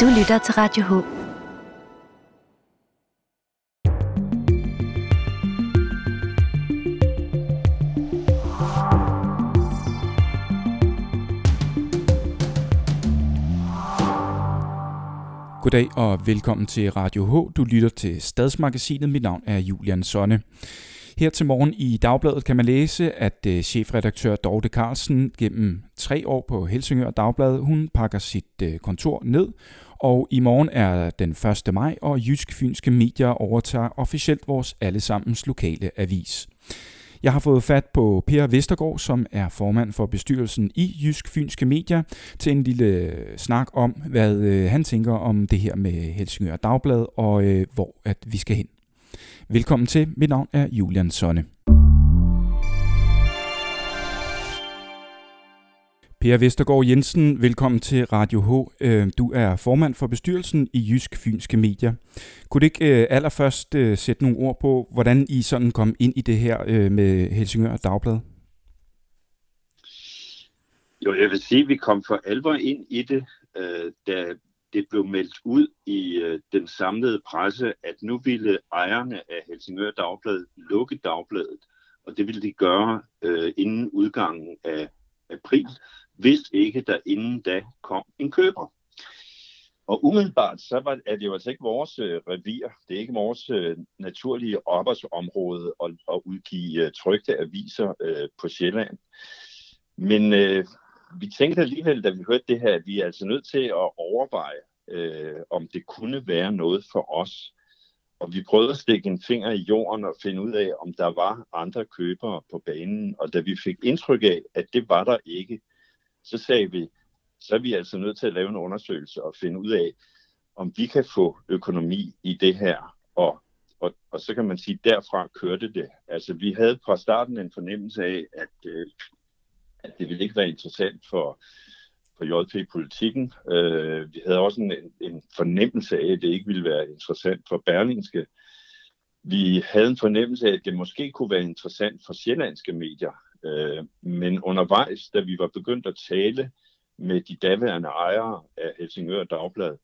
Du lytter til Radio H. Goddag og velkommen til Radio H. Du lytter til Stadsmagasinet. Mit navn er Julian Sonne. Her til morgen i Dagbladet kan man læse, at øh, chefredaktør Dorte Carlsen gennem tre år på Helsingør Dagblad, hun pakker sit øh, kontor ned, og i morgen er den 1. maj, og Jysk Fynske Medier overtager officielt vores allesammens lokale avis. Jeg har fået fat på Per Vestergaard, som er formand for bestyrelsen i Jysk Fynske Medier, til en lille snak om, hvad øh, han tænker om det her med Helsingør Dagblad, og øh, hvor at vi skal hen. Velkommen til. Mit navn er Julian Sonne. Per Vestergaard Jensen, velkommen til Radio H. Øh, du er formand for bestyrelsen i Jysk Fynske Medier. Kunne du ikke øh, allerførst øh, sætte nogle ord på, hvordan I sådan kom ind i det her med Helsingør Dagblad? Jo, jeg vil sige, at vi kom for alvor ind i det, da det blev meldt ud i den samlede presse, at nu ville ejerne af Helsingør Dagblad lukke dagbladet, og det ville de gøre inden udgangen af april, hvis ikke der inden da kom en køber. Og umiddelbart så var, er det jo altså ikke vores øh, revir, det er ikke vores øh, naturlige arbejdsområde at, at udgive øh, trygte aviser øh, på Sjælland. Men øh, vi tænkte alligevel, da vi hørte det her, at vi er altså nødt til at overveje, øh, om det kunne være noget for os. Og vi prøvede at stikke en finger i jorden og finde ud af, om der var andre købere på banen. Og da vi fik indtryk af, at det var der ikke, så sagde vi, så er vi altså nødt til at lave en undersøgelse og finde ud af, om vi kan få økonomi i det her. Og, og, og så kan man sige, derfra kørte det. Altså vi havde fra starten en fornemmelse af, at, øh, at det ville ikke være interessant for, for JP-politikken. Øh, vi havde også en, en fornemmelse af, at det ikke ville være interessant for Berlingske. Vi havde en fornemmelse af, at det måske kunne være interessant for sjællandske medier. Øh, men undervejs, da vi var begyndt at tale med de daværende ejere af Helsingør Dagblad,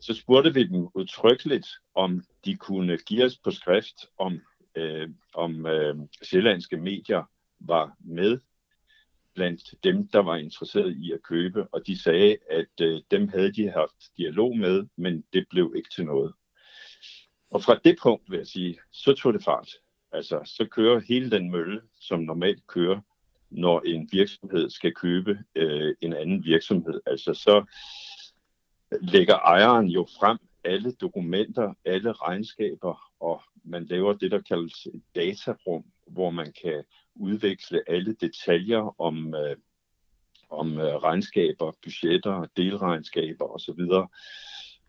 så spurgte vi dem udtrykkeligt, om de kunne give os på skrift, om, øh, om øh, sjællandske medier var med blandt dem, der var interesseret i at købe, og de sagde, at øh, dem havde de haft dialog med, men det blev ikke til noget. Og fra det punkt vil jeg sige, så tog det fart. Altså, så kører hele den mølle, som normalt kører, når en virksomhed skal købe øh, en anden virksomhed. Altså, så lægger ejeren jo frem alle dokumenter, alle regnskaber, og man laver det, der kaldes et datarum, hvor man kan udveksle alle detaljer om, øh, om øh, regnskaber, budgetter, delregnskaber osv.,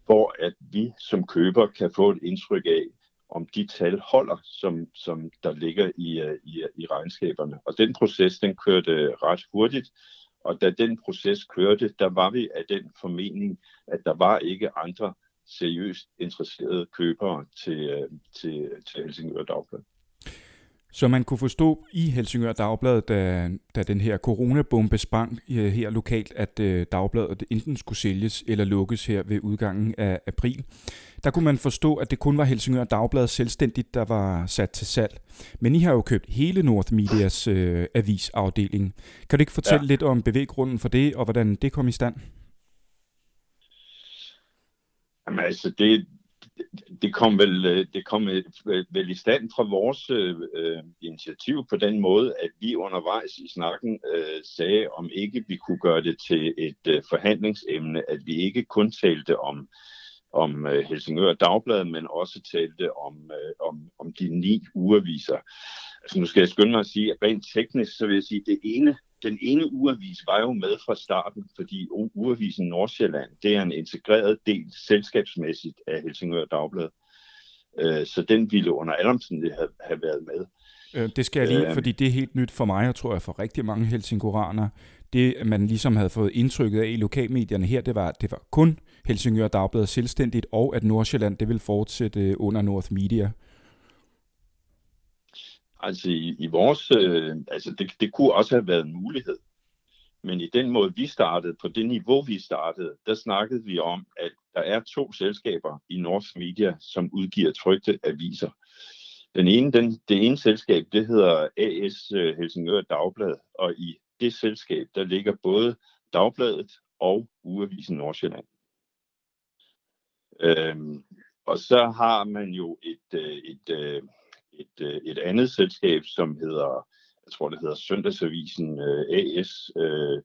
for at vi som køber kan få et indtryk af, om de tal holder, som, som der ligger i, øh, i, i regnskaberne. Og den proces, den kørte ret hurtigt, og da den proces kørte, der var vi af den formening, at der var ikke andre seriøst interesserede købere til, øh, til, til Helsingør Dagblad. Så man kunne forstå i Helsingør Dagblad, da, da den her coronabombe sprang øh, her lokalt, at øh, Dagbladet enten skulle sælges eller lukkes her ved udgangen af april. Der kunne man forstå, at det kun var Helsingør Dagblad selvstændigt, der var sat til salg. Men I har jo købt hele North Medias øh, avisafdeling. Kan du ikke fortælle ja. lidt om bevæggrunden for det, og hvordan det kom i stand? Jamen altså, det, det kom vel øh, det kom øh, øh, vel i stand fra vores øh, initiativ på den måde, at vi undervejs i snakken øh, sagde, om ikke vi kunne gøre det til et øh, forhandlingsemne, at vi ikke kun talte om om øh, Helsingør Dagblad, men også talte om, øh, om, om de ni ugeviser. Altså nu skal jeg skynde mig at sige, at rent teknisk, så vil jeg sige, at det ene den ene ugeavis var jo med fra starten, fordi ugeavisen Nordsjælland, det er en integreret del selskabsmæssigt af Helsingør Dagblad. Øh, så den ville under alle omstændigheder have, have været med. Øh, det skal jeg lige, øh, fordi det er helt nyt for mig, og tror jeg for rigtig mange helsinguraner. Det, man ligesom havde fået indtrykket af i lokalmedierne her, det var, det var kun Helsingør Dagblad selvstændigt, og at Nordsjælland det vil fortsætte under North Media. Altså i, i vores, øh, altså det, det kunne også have været en mulighed. Men i den måde, vi startede, på det niveau, vi startede, der snakkede vi om, at der er to selskaber i North Media, som udgiver trygte aviser. Den ene, den, det ene selskab, det hedder AS øh, Helsingør Dagblad, og i det selskab, der ligger både Dagbladet og Ugeavisen Nordsjælland. Øhm, og så har man jo et, øh, et, et, et, et, et andet selskab, som hedder jeg tror det hedder Søndagsavisen øh, AS. Øh,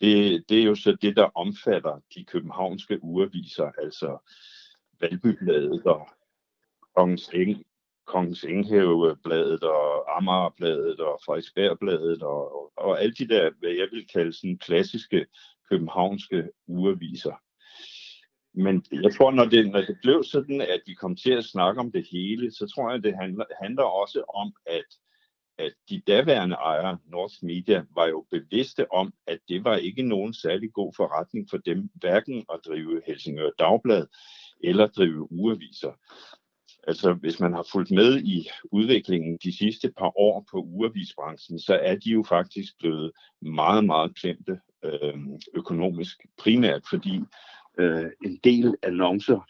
det, det er jo så det, der omfatter de københavnske ugeaviser, altså Valbybladet og Kongens, Eng, Kongens Enghavebladet og Amagerbladet og Frederiksbergbladet og, og, og alle de der, hvad jeg vil kalde sådan klassiske københavnske ugeaviser. Men jeg tror, når det, når det blev sådan, at vi kom til at snakke om det hele, så tror jeg, det handler, handler også om, at at de daværende ejere, North Media, var jo bevidste om, at det var ikke nogen særlig god forretning for dem, hverken at drive Helsingør Dagblad eller drive ugeaviser. Altså, hvis man har fulgt med i udviklingen de sidste par år på ugeavisbranchen, så er de jo faktisk blevet meget, meget klemte øh, økonomisk, primært fordi øh, en del annoncer,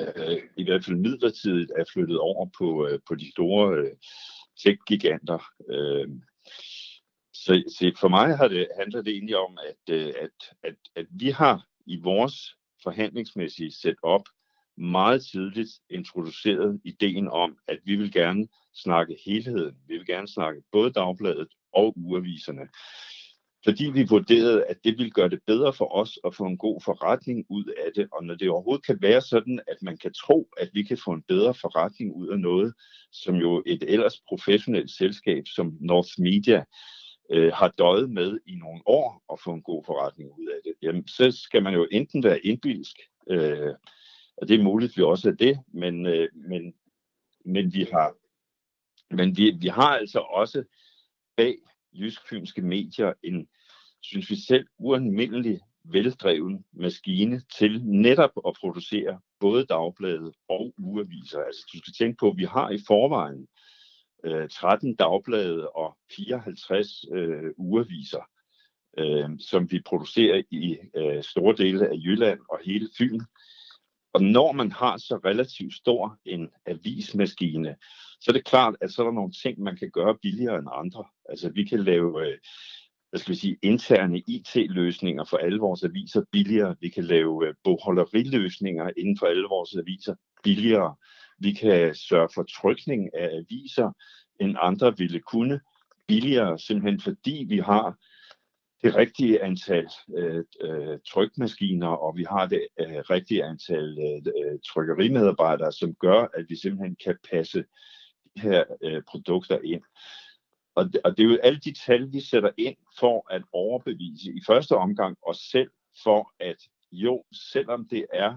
øh, i hvert fald midlertidigt, er flyttet over på, øh, på de store øh, tech-giganter. Øh, så, så for mig har det, handler det egentlig om, at, øh, at, at, at vi har i vores forhandlingsmæssige setup meget tidligt introduceret ideen om, at vi vil gerne snakke helheden. Vi vil gerne snakke både dagbladet og ugeaviserne fordi vi vurderede, at det ville gøre det bedre for os at få en god forretning ud af det. Og når det overhovedet kan være sådan, at man kan tro, at vi kan få en bedre forretning ud af noget, som jo et ellers professionelt selskab som North Media øh, har døjet med i nogle år og få en god forretning ud af det, jamen så skal man jo enten være indbilsk, øh, og det er muligt, at vi også er det, men, øh, men, men vi har men vi, vi har altså også bag jysk-fynske medier en, synes vi selv, ualmindelig veldreven maskine til netop at producere både dagblade og ugeaviser. Altså du skal tænke på, at vi har i forvejen øh, 13 dagblade og 54 øh, ugeaviser, øh, som vi producerer i øh, store dele af Jylland og hele Fyn. Og når man har så relativt stor en avismaskine, så er det klart, at så er der nogle ting, man kan gøre billigere end andre. Altså vi kan lave øh, hvad skal vi sige, interne IT-løsninger for alle vores aviser billigere. Vi kan lave øh, bogholderiløsninger inden for alle vores aviser billigere. Vi kan sørge for trykning af aviser, end andre ville kunne billigere, simpelthen fordi vi har det rigtige antal øh, øh, trykmaskiner, og vi har det øh, rigtige antal øh, øh, trykkerimedarbejdere, som gør, at vi simpelthen kan passe de her øh, produkter ind. Og det, og det er jo alle de tal, vi sætter ind for at overbevise i første omgang os selv for, at jo, selvom det er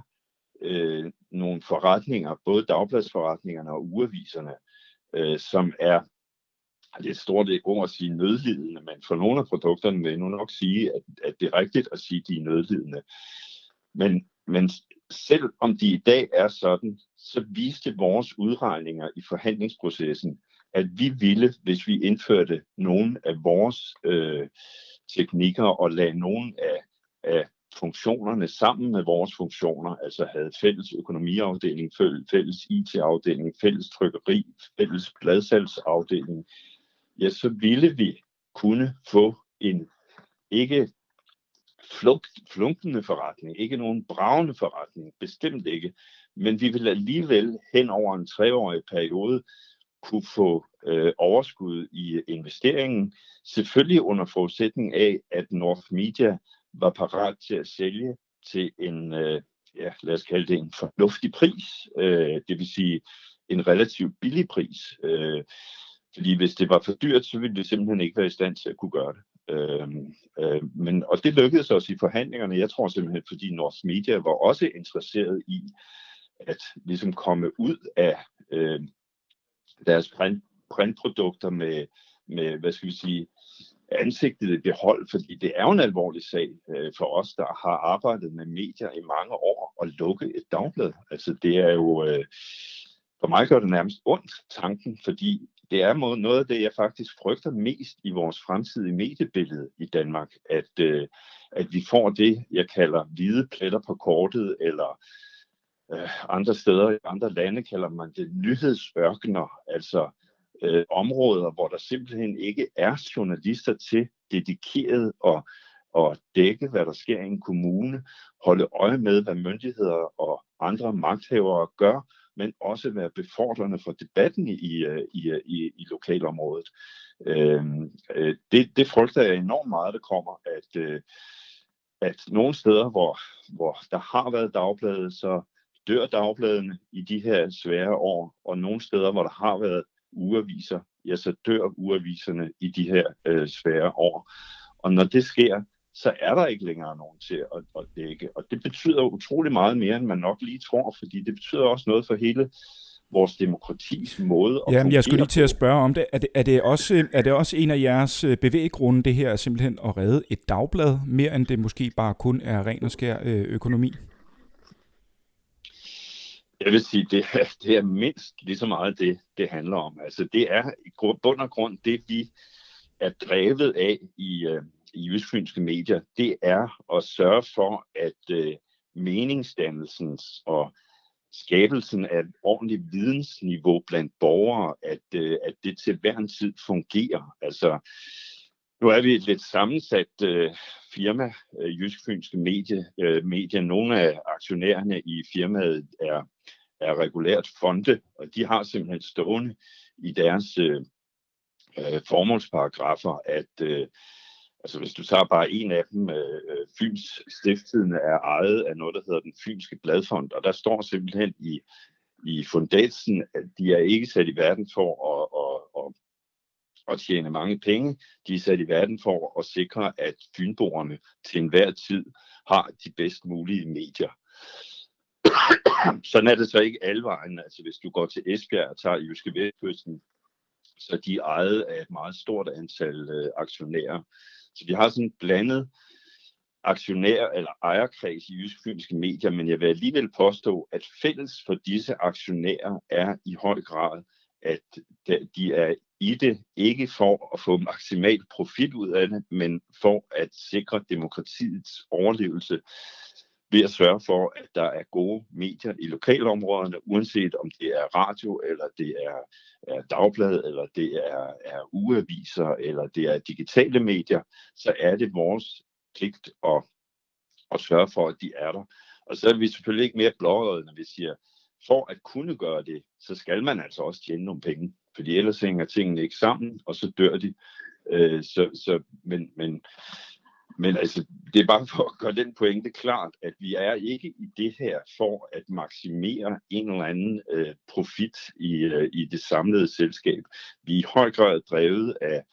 øh, nogle forretninger, både dagbladsforretningerne og ugeviserne, øh, som er det er et stort ord at sige nødlidende, men for nogle af produkterne vil jeg nu nok sige, at, at det er rigtigt at sige, at de er nødlidende. Men, men selv om de i dag er sådan, så viste vores udregninger i forhandlingsprocessen, at vi ville, hvis vi indførte nogle af vores øh, teknikker og lagde nogle af, af funktionerne sammen med vores funktioner, altså havde fælles økonomiafdeling, fælles IT-afdeling, fælles trykkeri, fælles bladsalgsafdeling, ja, så ville vi kunne få en ikke flugt, flunkende forretning, ikke nogen bravende forretning, bestemt ikke, men vi vil alligevel hen over en treårig periode kunne få øh, overskud i investeringen, selvfølgelig under forudsætning af, at North Media var parat til at sælge til en, øh, ja, lad os kalde det en fornuftig pris, øh, det vil sige en relativt billig pris. Øh, fordi hvis det var for dyrt, så ville det simpelthen ikke være i stand til at kunne gøre det. Øhm, øh, men, og det lykkedes også i forhandlingerne. Jeg tror simpelthen, fordi North Media var også interesseret i at ligesom komme ud af øh, deres print, printprodukter med, med, hvad skal vi sige, ansigtet i behold, fordi det er jo en alvorlig sag øh, for os, der har arbejdet med medier i mange år, at lukke et dagblad. Altså det er jo, øh, for mig gør det nærmest ondt tanken, fordi det er noget af det, jeg faktisk frygter mest i vores fremtidige mediebillede i Danmark, at, øh, at vi får det, jeg kalder hvide pletter på kortet, eller øh, andre steder i andre lande kalder man det nyhedsørkener, altså øh, områder, hvor der simpelthen ikke er journalister til dedikeret og, og dække, hvad der sker i en kommune, holde øje med, hvad myndigheder og andre magthavere gør, men også være befordrende for debatten i, øh, i, øh, i, i lokalområdet. Øhm, øh, det, det frygter jeg enormt meget, det kommer, at, øh, at nogle steder, hvor, hvor der har været dagblade, så dør dagbladene i de her svære år, og nogle steder, hvor der har været uaviser, ja, så dør uaviserne i de her øh, svære år. Og når det sker, så er der ikke længere nogen til at, at dække. Og det betyder utrolig meget mere, end man nok lige tror, fordi det betyder også noget for hele vores demokratis måde at Jamen, jeg skulle lige til at spørge om det. Er det, er det, også, er det også en af jeres øh, bevæggrunde, det her simpelthen at redde et dagblad, mere end det måske bare kun er ren og skær øh, økonomi? Jeg vil sige, det er, det er mindst lige så meget det, det handler om. Altså, det er i bund og grund det, vi er drevet af i, øh, i jysk medier, det er at sørge for, at øh, meningsdannelsens og skabelsen af et ordentligt vidensniveau blandt borgere, at, øh, at det til hver en tid fungerer. Altså, nu er vi et lidt sammensat øh, firma, øh, Jysk Fynske Medie, øh, Medier. Nogle af aktionærerne i firmaet er, er regulært fonde, og de har simpelthen stående i deres øh, øh formålsparagrafer, at øh, Altså hvis du tager bare en af dem, øh, øh, Fyns Stiftstidende er ejet af noget, der hedder den Fynske Bladfond, og der står simpelthen i, i fundatsen, at de er ikke sat i verden for at, at, at, at tjene mange penge. De er sat i verden for at sikre, at fynboerne til enhver tid har de bedst mulige medier. Sådan er det så ikke alle vejen. Altså hvis du går til Esbjerg og tager Jyske Vestkysten, så de er ejet af et meget stort antal øh, aktionærer. Så vi har sådan en blandet aktionær eller ejerkreds i Jysk Fynske Medier, men jeg vil alligevel påstå, at fælles for disse aktionærer er i høj grad, at de er i det ikke for at få maksimal profit ud af det, men for at sikre demokratiets overlevelse ved at sørge for, at der er gode medier i lokalområderne, uanset om det er radio, eller det er, er dagblad, eller det er, er ugeaviser, eller det er digitale medier, så er det vores pligt at, at sørge for, at de er der. Og så er vi selvfølgelig ikke mere blåøjet, når vi siger, for at kunne gøre det, så skal man altså også tjene nogle penge, fordi ellers hænger tingene ikke sammen, og så dør de. Øh, så, så, men, men men altså, det er bare for at gøre den pointe klart, at vi er ikke i det her for at maksimere en eller anden øh, profit i, øh, i det samlede selskab. Vi er i høj grad drevet af,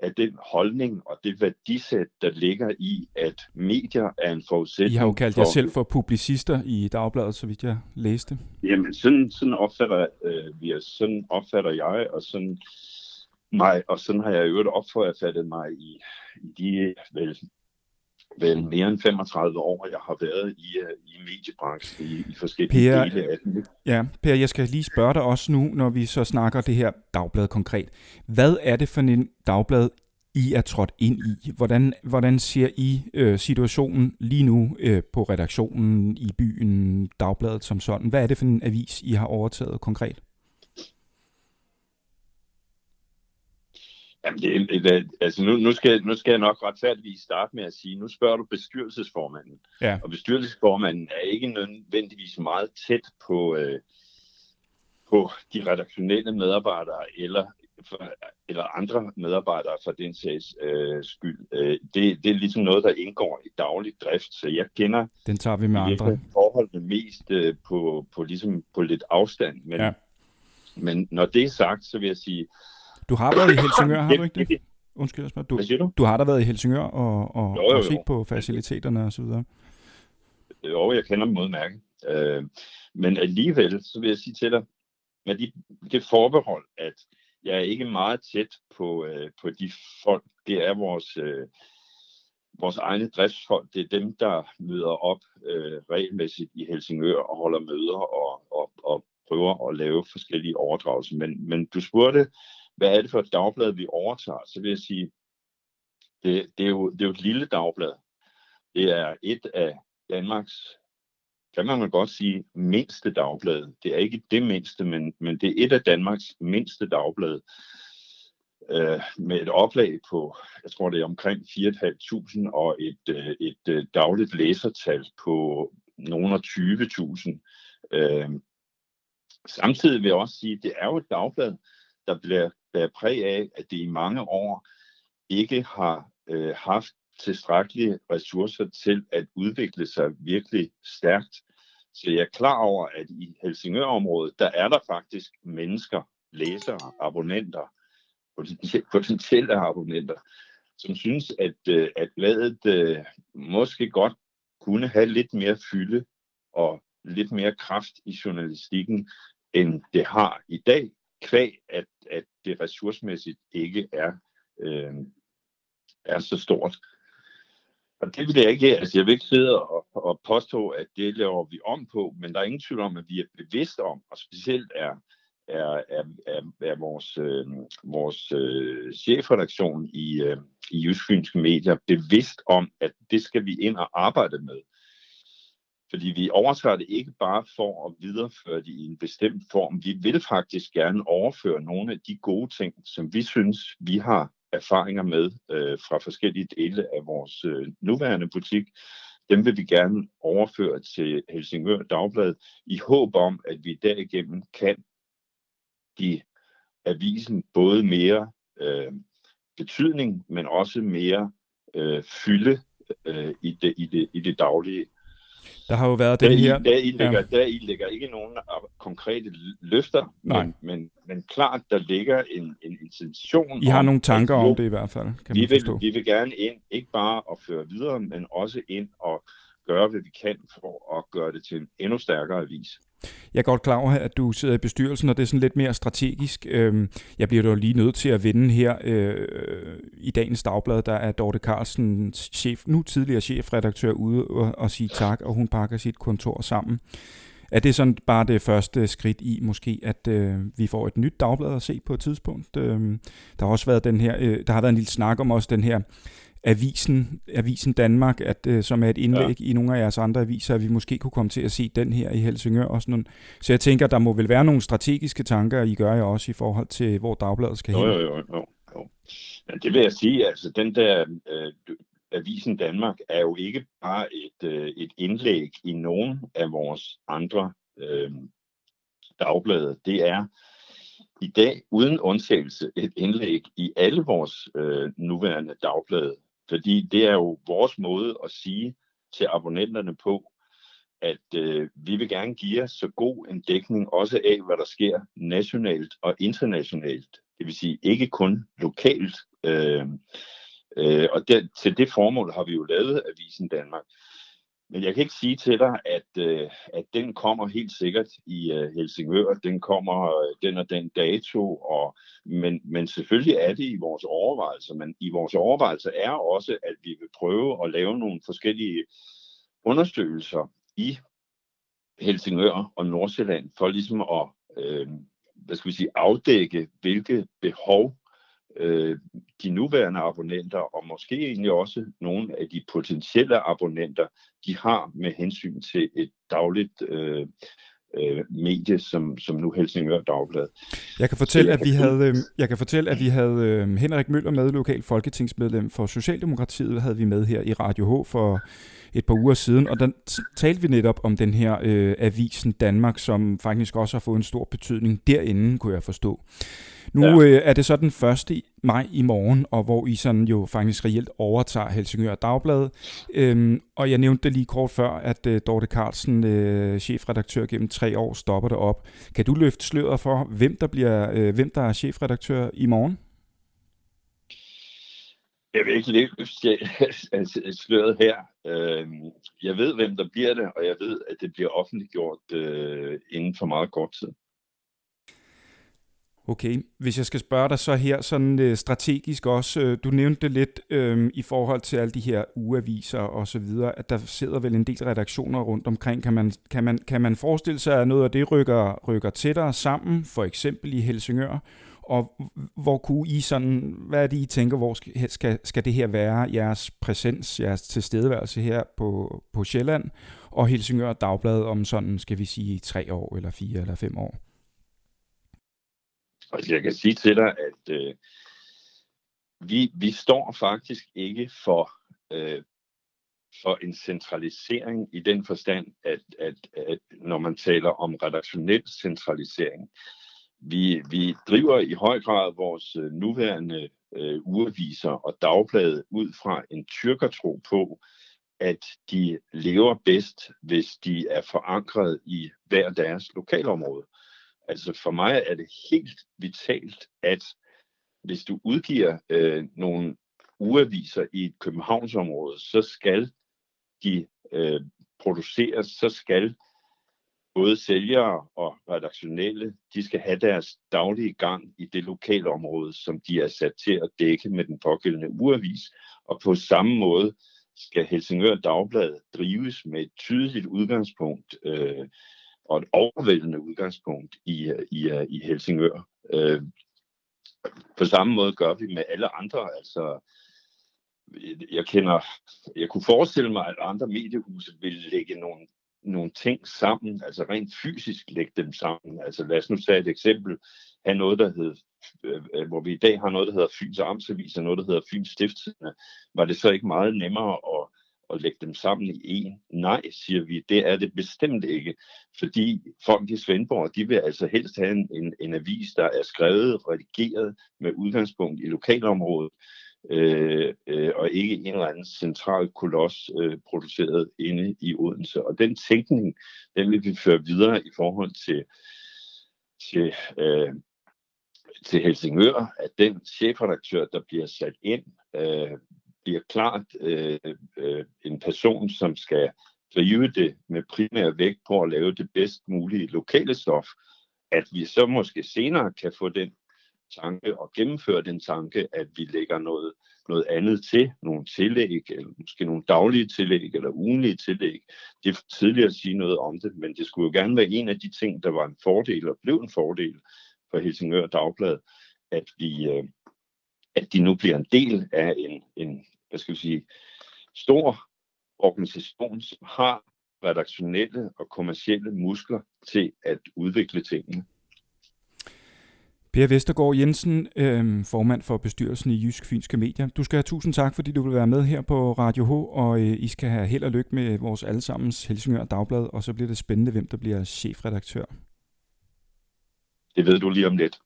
af den holdning og det værdisæt, der ligger i, at medier er en forudsætning I har jo kaldt jer selv for publicister i Dagbladet, så vidt jeg læste. Jamen, sådan, sådan, opfatter, øh, vi er, sådan opfatter jeg, og sådan mig, og sådan har jeg i øvrigt opfattet mig i, i de vel, vel mere end 35 år, jeg har været i, øh, i mediebranchen i, i forskellige per, dele af den. Ja, Per, jeg skal lige spørge dig også nu, når vi så snakker det her dagblad konkret. Hvad er det for en dagblad, I er trådt ind i? Hvordan, hvordan ser I øh, situationen lige nu øh, på redaktionen i byen, dagbladet som sådan? Hvad er det for en avis, I har overtaget konkret? Jamen, det, det, altså nu, nu, skal, nu skal jeg nok retfærdigvis starte med at sige, nu spørger du bestyrelsesformanden. Ja. Og bestyrelsesformanden er ikke nødvendigvis meget tæt på, øh, på de redaktionelle medarbejdere eller, for, eller andre medarbejdere for den sags øh, skyld. Øh, det, det er ligesom noget, der indgår i daglig drift, så jeg kender den tager vi med andre. forholdene mest øh, på, på, ligesom på lidt afstand. Men, ja. men når det er sagt, så vil jeg sige, du har været i Helsingør, har du ikke det? Undskyld, jeg spørger. Du, Hvad siger du? Du har da været i Helsingør og, og, jo, jo, jo. og set på faciliteterne og så videre. Jo, jeg kender dem udmærket. Øh, men alligevel, så vil jeg sige til dig, med de, det forbehold, at jeg er ikke meget tæt på, øh, på de folk. Det er vores, øh, vores egne driftsfolk. Det er dem, der møder op øh, regelmæssigt i Helsingør og holder møder og, og, og prøver at lave forskellige overdragelser. Men, men du spurgte, hvad er det for et dagblad, vi overtager? Så vil jeg sige, det, det, er, jo, det er jo et lille dagblad. Det er et af Danmarks, kan man godt sige, mindste dagblad. Det er ikke det mindste, men, men det er et af Danmarks mindste dagblad øh, med et oplag på, jeg tror det er omkring 4.500 og et, øh, et, øh, dagligt læsertal på nogle af 20.000. Øh, samtidig vil jeg også sige, at det er jo et dagblad, der bliver, bliver præg af, at det i mange år ikke har øh, haft tilstrækkelige ressourcer til at udvikle sig virkelig stærkt. Så jeg er klar over, at i Helsingør-området, der er der faktisk mennesker, læsere, abonnenter, potentielle abonnenter, som synes, at, øh, at bladet øh, måske godt kunne have lidt mere fylde og lidt mere kraft i journalistikken, end det har i dag, kvæg at, at det ressourcemæssigt ikke er, øh, er så stort. Og det vil jeg ikke, altså jeg vil ikke sidde og, og påstå, at det laver vi om på, men der er ingen tvivl om, at vi er bevidste om, og specielt er, er, er, er, er vores, øh, vores øh, chefredaktion i, øh, i Jysk Medier bevidst om, at det skal vi ind og arbejde med. Fordi vi overtager det ikke bare for at videreføre det i en bestemt form. Vi vil faktisk gerne overføre nogle af de gode ting, som vi synes, vi har erfaringer med øh, fra forskellige dele af vores øh, nuværende butik. Dem vil vi gerne overføre til Helsingør Dagblad i håb om, at vi derigennem kan give avisen både mere øh, betydning, men også mere øh, fylde øh, i, det, i, det, i det daglige. Der har jo været den her... Der i, ligger, ja. der i ligger ikke nogen konkrete løfter, Nej. Men, men, men klart, der ligger en, en intention. I har om, nogle tanker om det i hvert fald, kan vi man vil, forstå. Vi vil gerne ind, ikke bare at føre videre, men også ind og gøre, hvad vi kan for at gøre det til en endnu stærkere avis. Jeg er godt klar over, at du sidder i bestyrelsen, og det er sådan lidt mere strategisk. Øhm, jeg bliver dog lige nødt til at vinde her øh, i dagens dagblad, der er Dorte Carlsen, chef, nu tidligere chefredaktør, ude og, og sige tak, og hun pakker sit kontor sammen. Er det sådan bare det første skridt i måske, at øh, vi får et nyt dagblad at se på et tidspunkt? Øh, der har også været den her, øh, der har været en lille snak om også den her Avisen, Avisen Danmark, at, øh, som er et indlæg ja. i nogle af jeres andre aviser, at vi måske kunne komme til at se den her i Helsingør. Og sådan nogle. Så jeg tænker, der må vel være nogle strategiske tanker, I gør jer også i forhold til, hvor dagbladet skal hen. Jo, jo, jo. jo. Ja, det vil jeg sige, altså den der øh, Avisen Danmark er jo ikke bare et, øh, et indlæg i nogen af vores andre øh, dagblade. Det er i dag uden undtagelse et indlæg i alle vores øh, nuværende dagblade. Fordi det er jo vores måde at sige til abonnenterne på, at øh, vi vil gerne give jer så god en dækning også af, hvad der sker nationalt og internationalt. Det vil sige ikke kun lokalt. Øh, øh, og der, til det formål har vi jo lavet Avisen Danmark. Men jeg kan ikke sige til dig, at, øh, at den kommer helt sikkert i øh, Helsingør. Den kommer øh, den og den dato. Og, men, men selvfølgelig er det i vores overvejelser. Men i vores overvejelser er også, at vi vil prøve at lave nogle forskellige undersøgelser i Helsingør og Nordsjælland for ligesom at øh, hvad skal vi sige, afdække, hvilke behov øh, de nuværende abonnenter, og måske egentlig også nogle af de potentielle abonnenter, de har med hensyn til et dagligt øh, øh, medie, som, som nu Helsingør Dagblad. Jeg kan fortælle, at vi havde, øh, jeg kan fortælle, at vi havde øh, Henrik Møller med, lokal folketingsmedlem for Socialdemokratiet, havde vi med her i Radio H for et par uger siden, og der talte vi netop om den her øh, avisen Danmark, som faktisk også har fået en stor betydning derinde, kunne jeg forstå. Nu ja. øh, er det så den 1. maj i morgen, og hvor I sådan jo faktisk reelt overtager Helsingør Dagblad. Øhm, og jeg nævnte det lige kort før, at øh, Dorte Carlsen, øh, chefredaktør gennem tre år, stopper det op. Kan du løfte sløret for, hvem der, bliver, øh, hvem der er chefredaktør i morgen? Jeg vil ikke løfte sløret her. Øhm, jeg ved, hvem der bliver det, og jeg ved, at det bliver offentliggjort øh, inden for meget kort tid. Okay, hvis jeg skal spørge dig så her sådan øh, strategisk også, øh, du nævnte det lidt øh, i forhold til alle de her ugeaviser og så videre, at der sidder vel en del redaktioner rundt omkring. Kan man, kan man, kan man forestille sig, at noget af det rykker, rykker tættere sammen, for eksempel i Helsingør, og hvor kunne I sådan, hvad er det I tænker, hvor skal, skal, skal det her være, jeres præsens, jeres tilstedeværelse her på, på Sjælland, og Helsingør Dagblad om sådan, skal vi sige, tre år, eller fire, eller fem år? Altså, jeg kan sige til dig, at øh, vi, vi står faktisk ikke for, øh, for en centralisering i den forstand, at, at, at når man taler om redaktionel centralisering, vi, vi driver i høj grad vores øh, nuværende øh, ureviser og dagblade ud fra en tyrkertro på, at de lever bedst, hvis de er forankret i hver deres lokalområde. Altså for mig er det helt vitalt, at hvis du udgiver øh, nogle ugeaviser i et Københavnsområde, så skal de øh, produceres, så skal både sælgere og redaktionelle, de skal have deres daglige gang i det lokale område, som de er sat til at dække med den pågældende ugeavis. Og på samme måde skal Helsingør Dagblad drives med et tydeligt udgangspunkt øh, og et overvældende udgangspunkt i, i, i Helsingør. Øh, på samme måde gør vi med alle andre. Altså, jeg kender, jeg kunne forestille mig, at andre mediehuse ville lægge nogle, nogle ting sammen, altså rent fysisk lægge dem sammen. Altså lad os nu tage et eksempel, have noget, der hed, øh, øh, hvor vi i dag har noget, der hedder Fyns Amtsavis og noget, der hedder Fyns Stiftstidende. Var det så ikke meget nemmere at og lægge dem sammen i en. Nej, siger vi, det er det bestemt ikke, fordi folk i Svendborg, de vil altså helst have en, en, en avis, der er skrevet, redigeret med udgangspunkt i lokalområdet, øh, øh, og ikke en eller anden central koloss øh, produceret inde i Odense. Og den tænkning, den vil vi føre videre i forhold til, til øh, til Helsingør, at den chefredaktør, der bliver sat ind, øh, bliver klart øh, øh, en person, som skal drive det med primær vægt på at lave det bedst mulige lokale stof, at vi så måske senere kan få den tanke og gennemføre den tanke, at vi lægger noget, noget andet til, nogle tillæg, eller måske nogle daglige tillæg, eller ugenlige tillæg. Det er for tidligt at sige noget om det, men det skulle jo gerne være en af de ting, der var en fordel og blev en fordel for Helsingør Dagblad, at vi, øh, at de nu bliver en del af en, en, hvad skal vi sige, stor organisation, som har redaktionelle og kommercielle muskler til at udvikle tingene. Per Vestergaard Jensen, øh, formand for bestyrelsen i Jysk Fynske Medier. Du skal have tusind tak, fordi du vil være med her på Radio H, og øh, I skal have held og lykke med vores allesammens Helsingør Dagblad, og så bliver det spændende, hvem der bliver chefredaktør. Det ved du lige om lidt.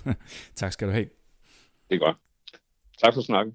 tak skal du have. Det er godt. Tak for snakken.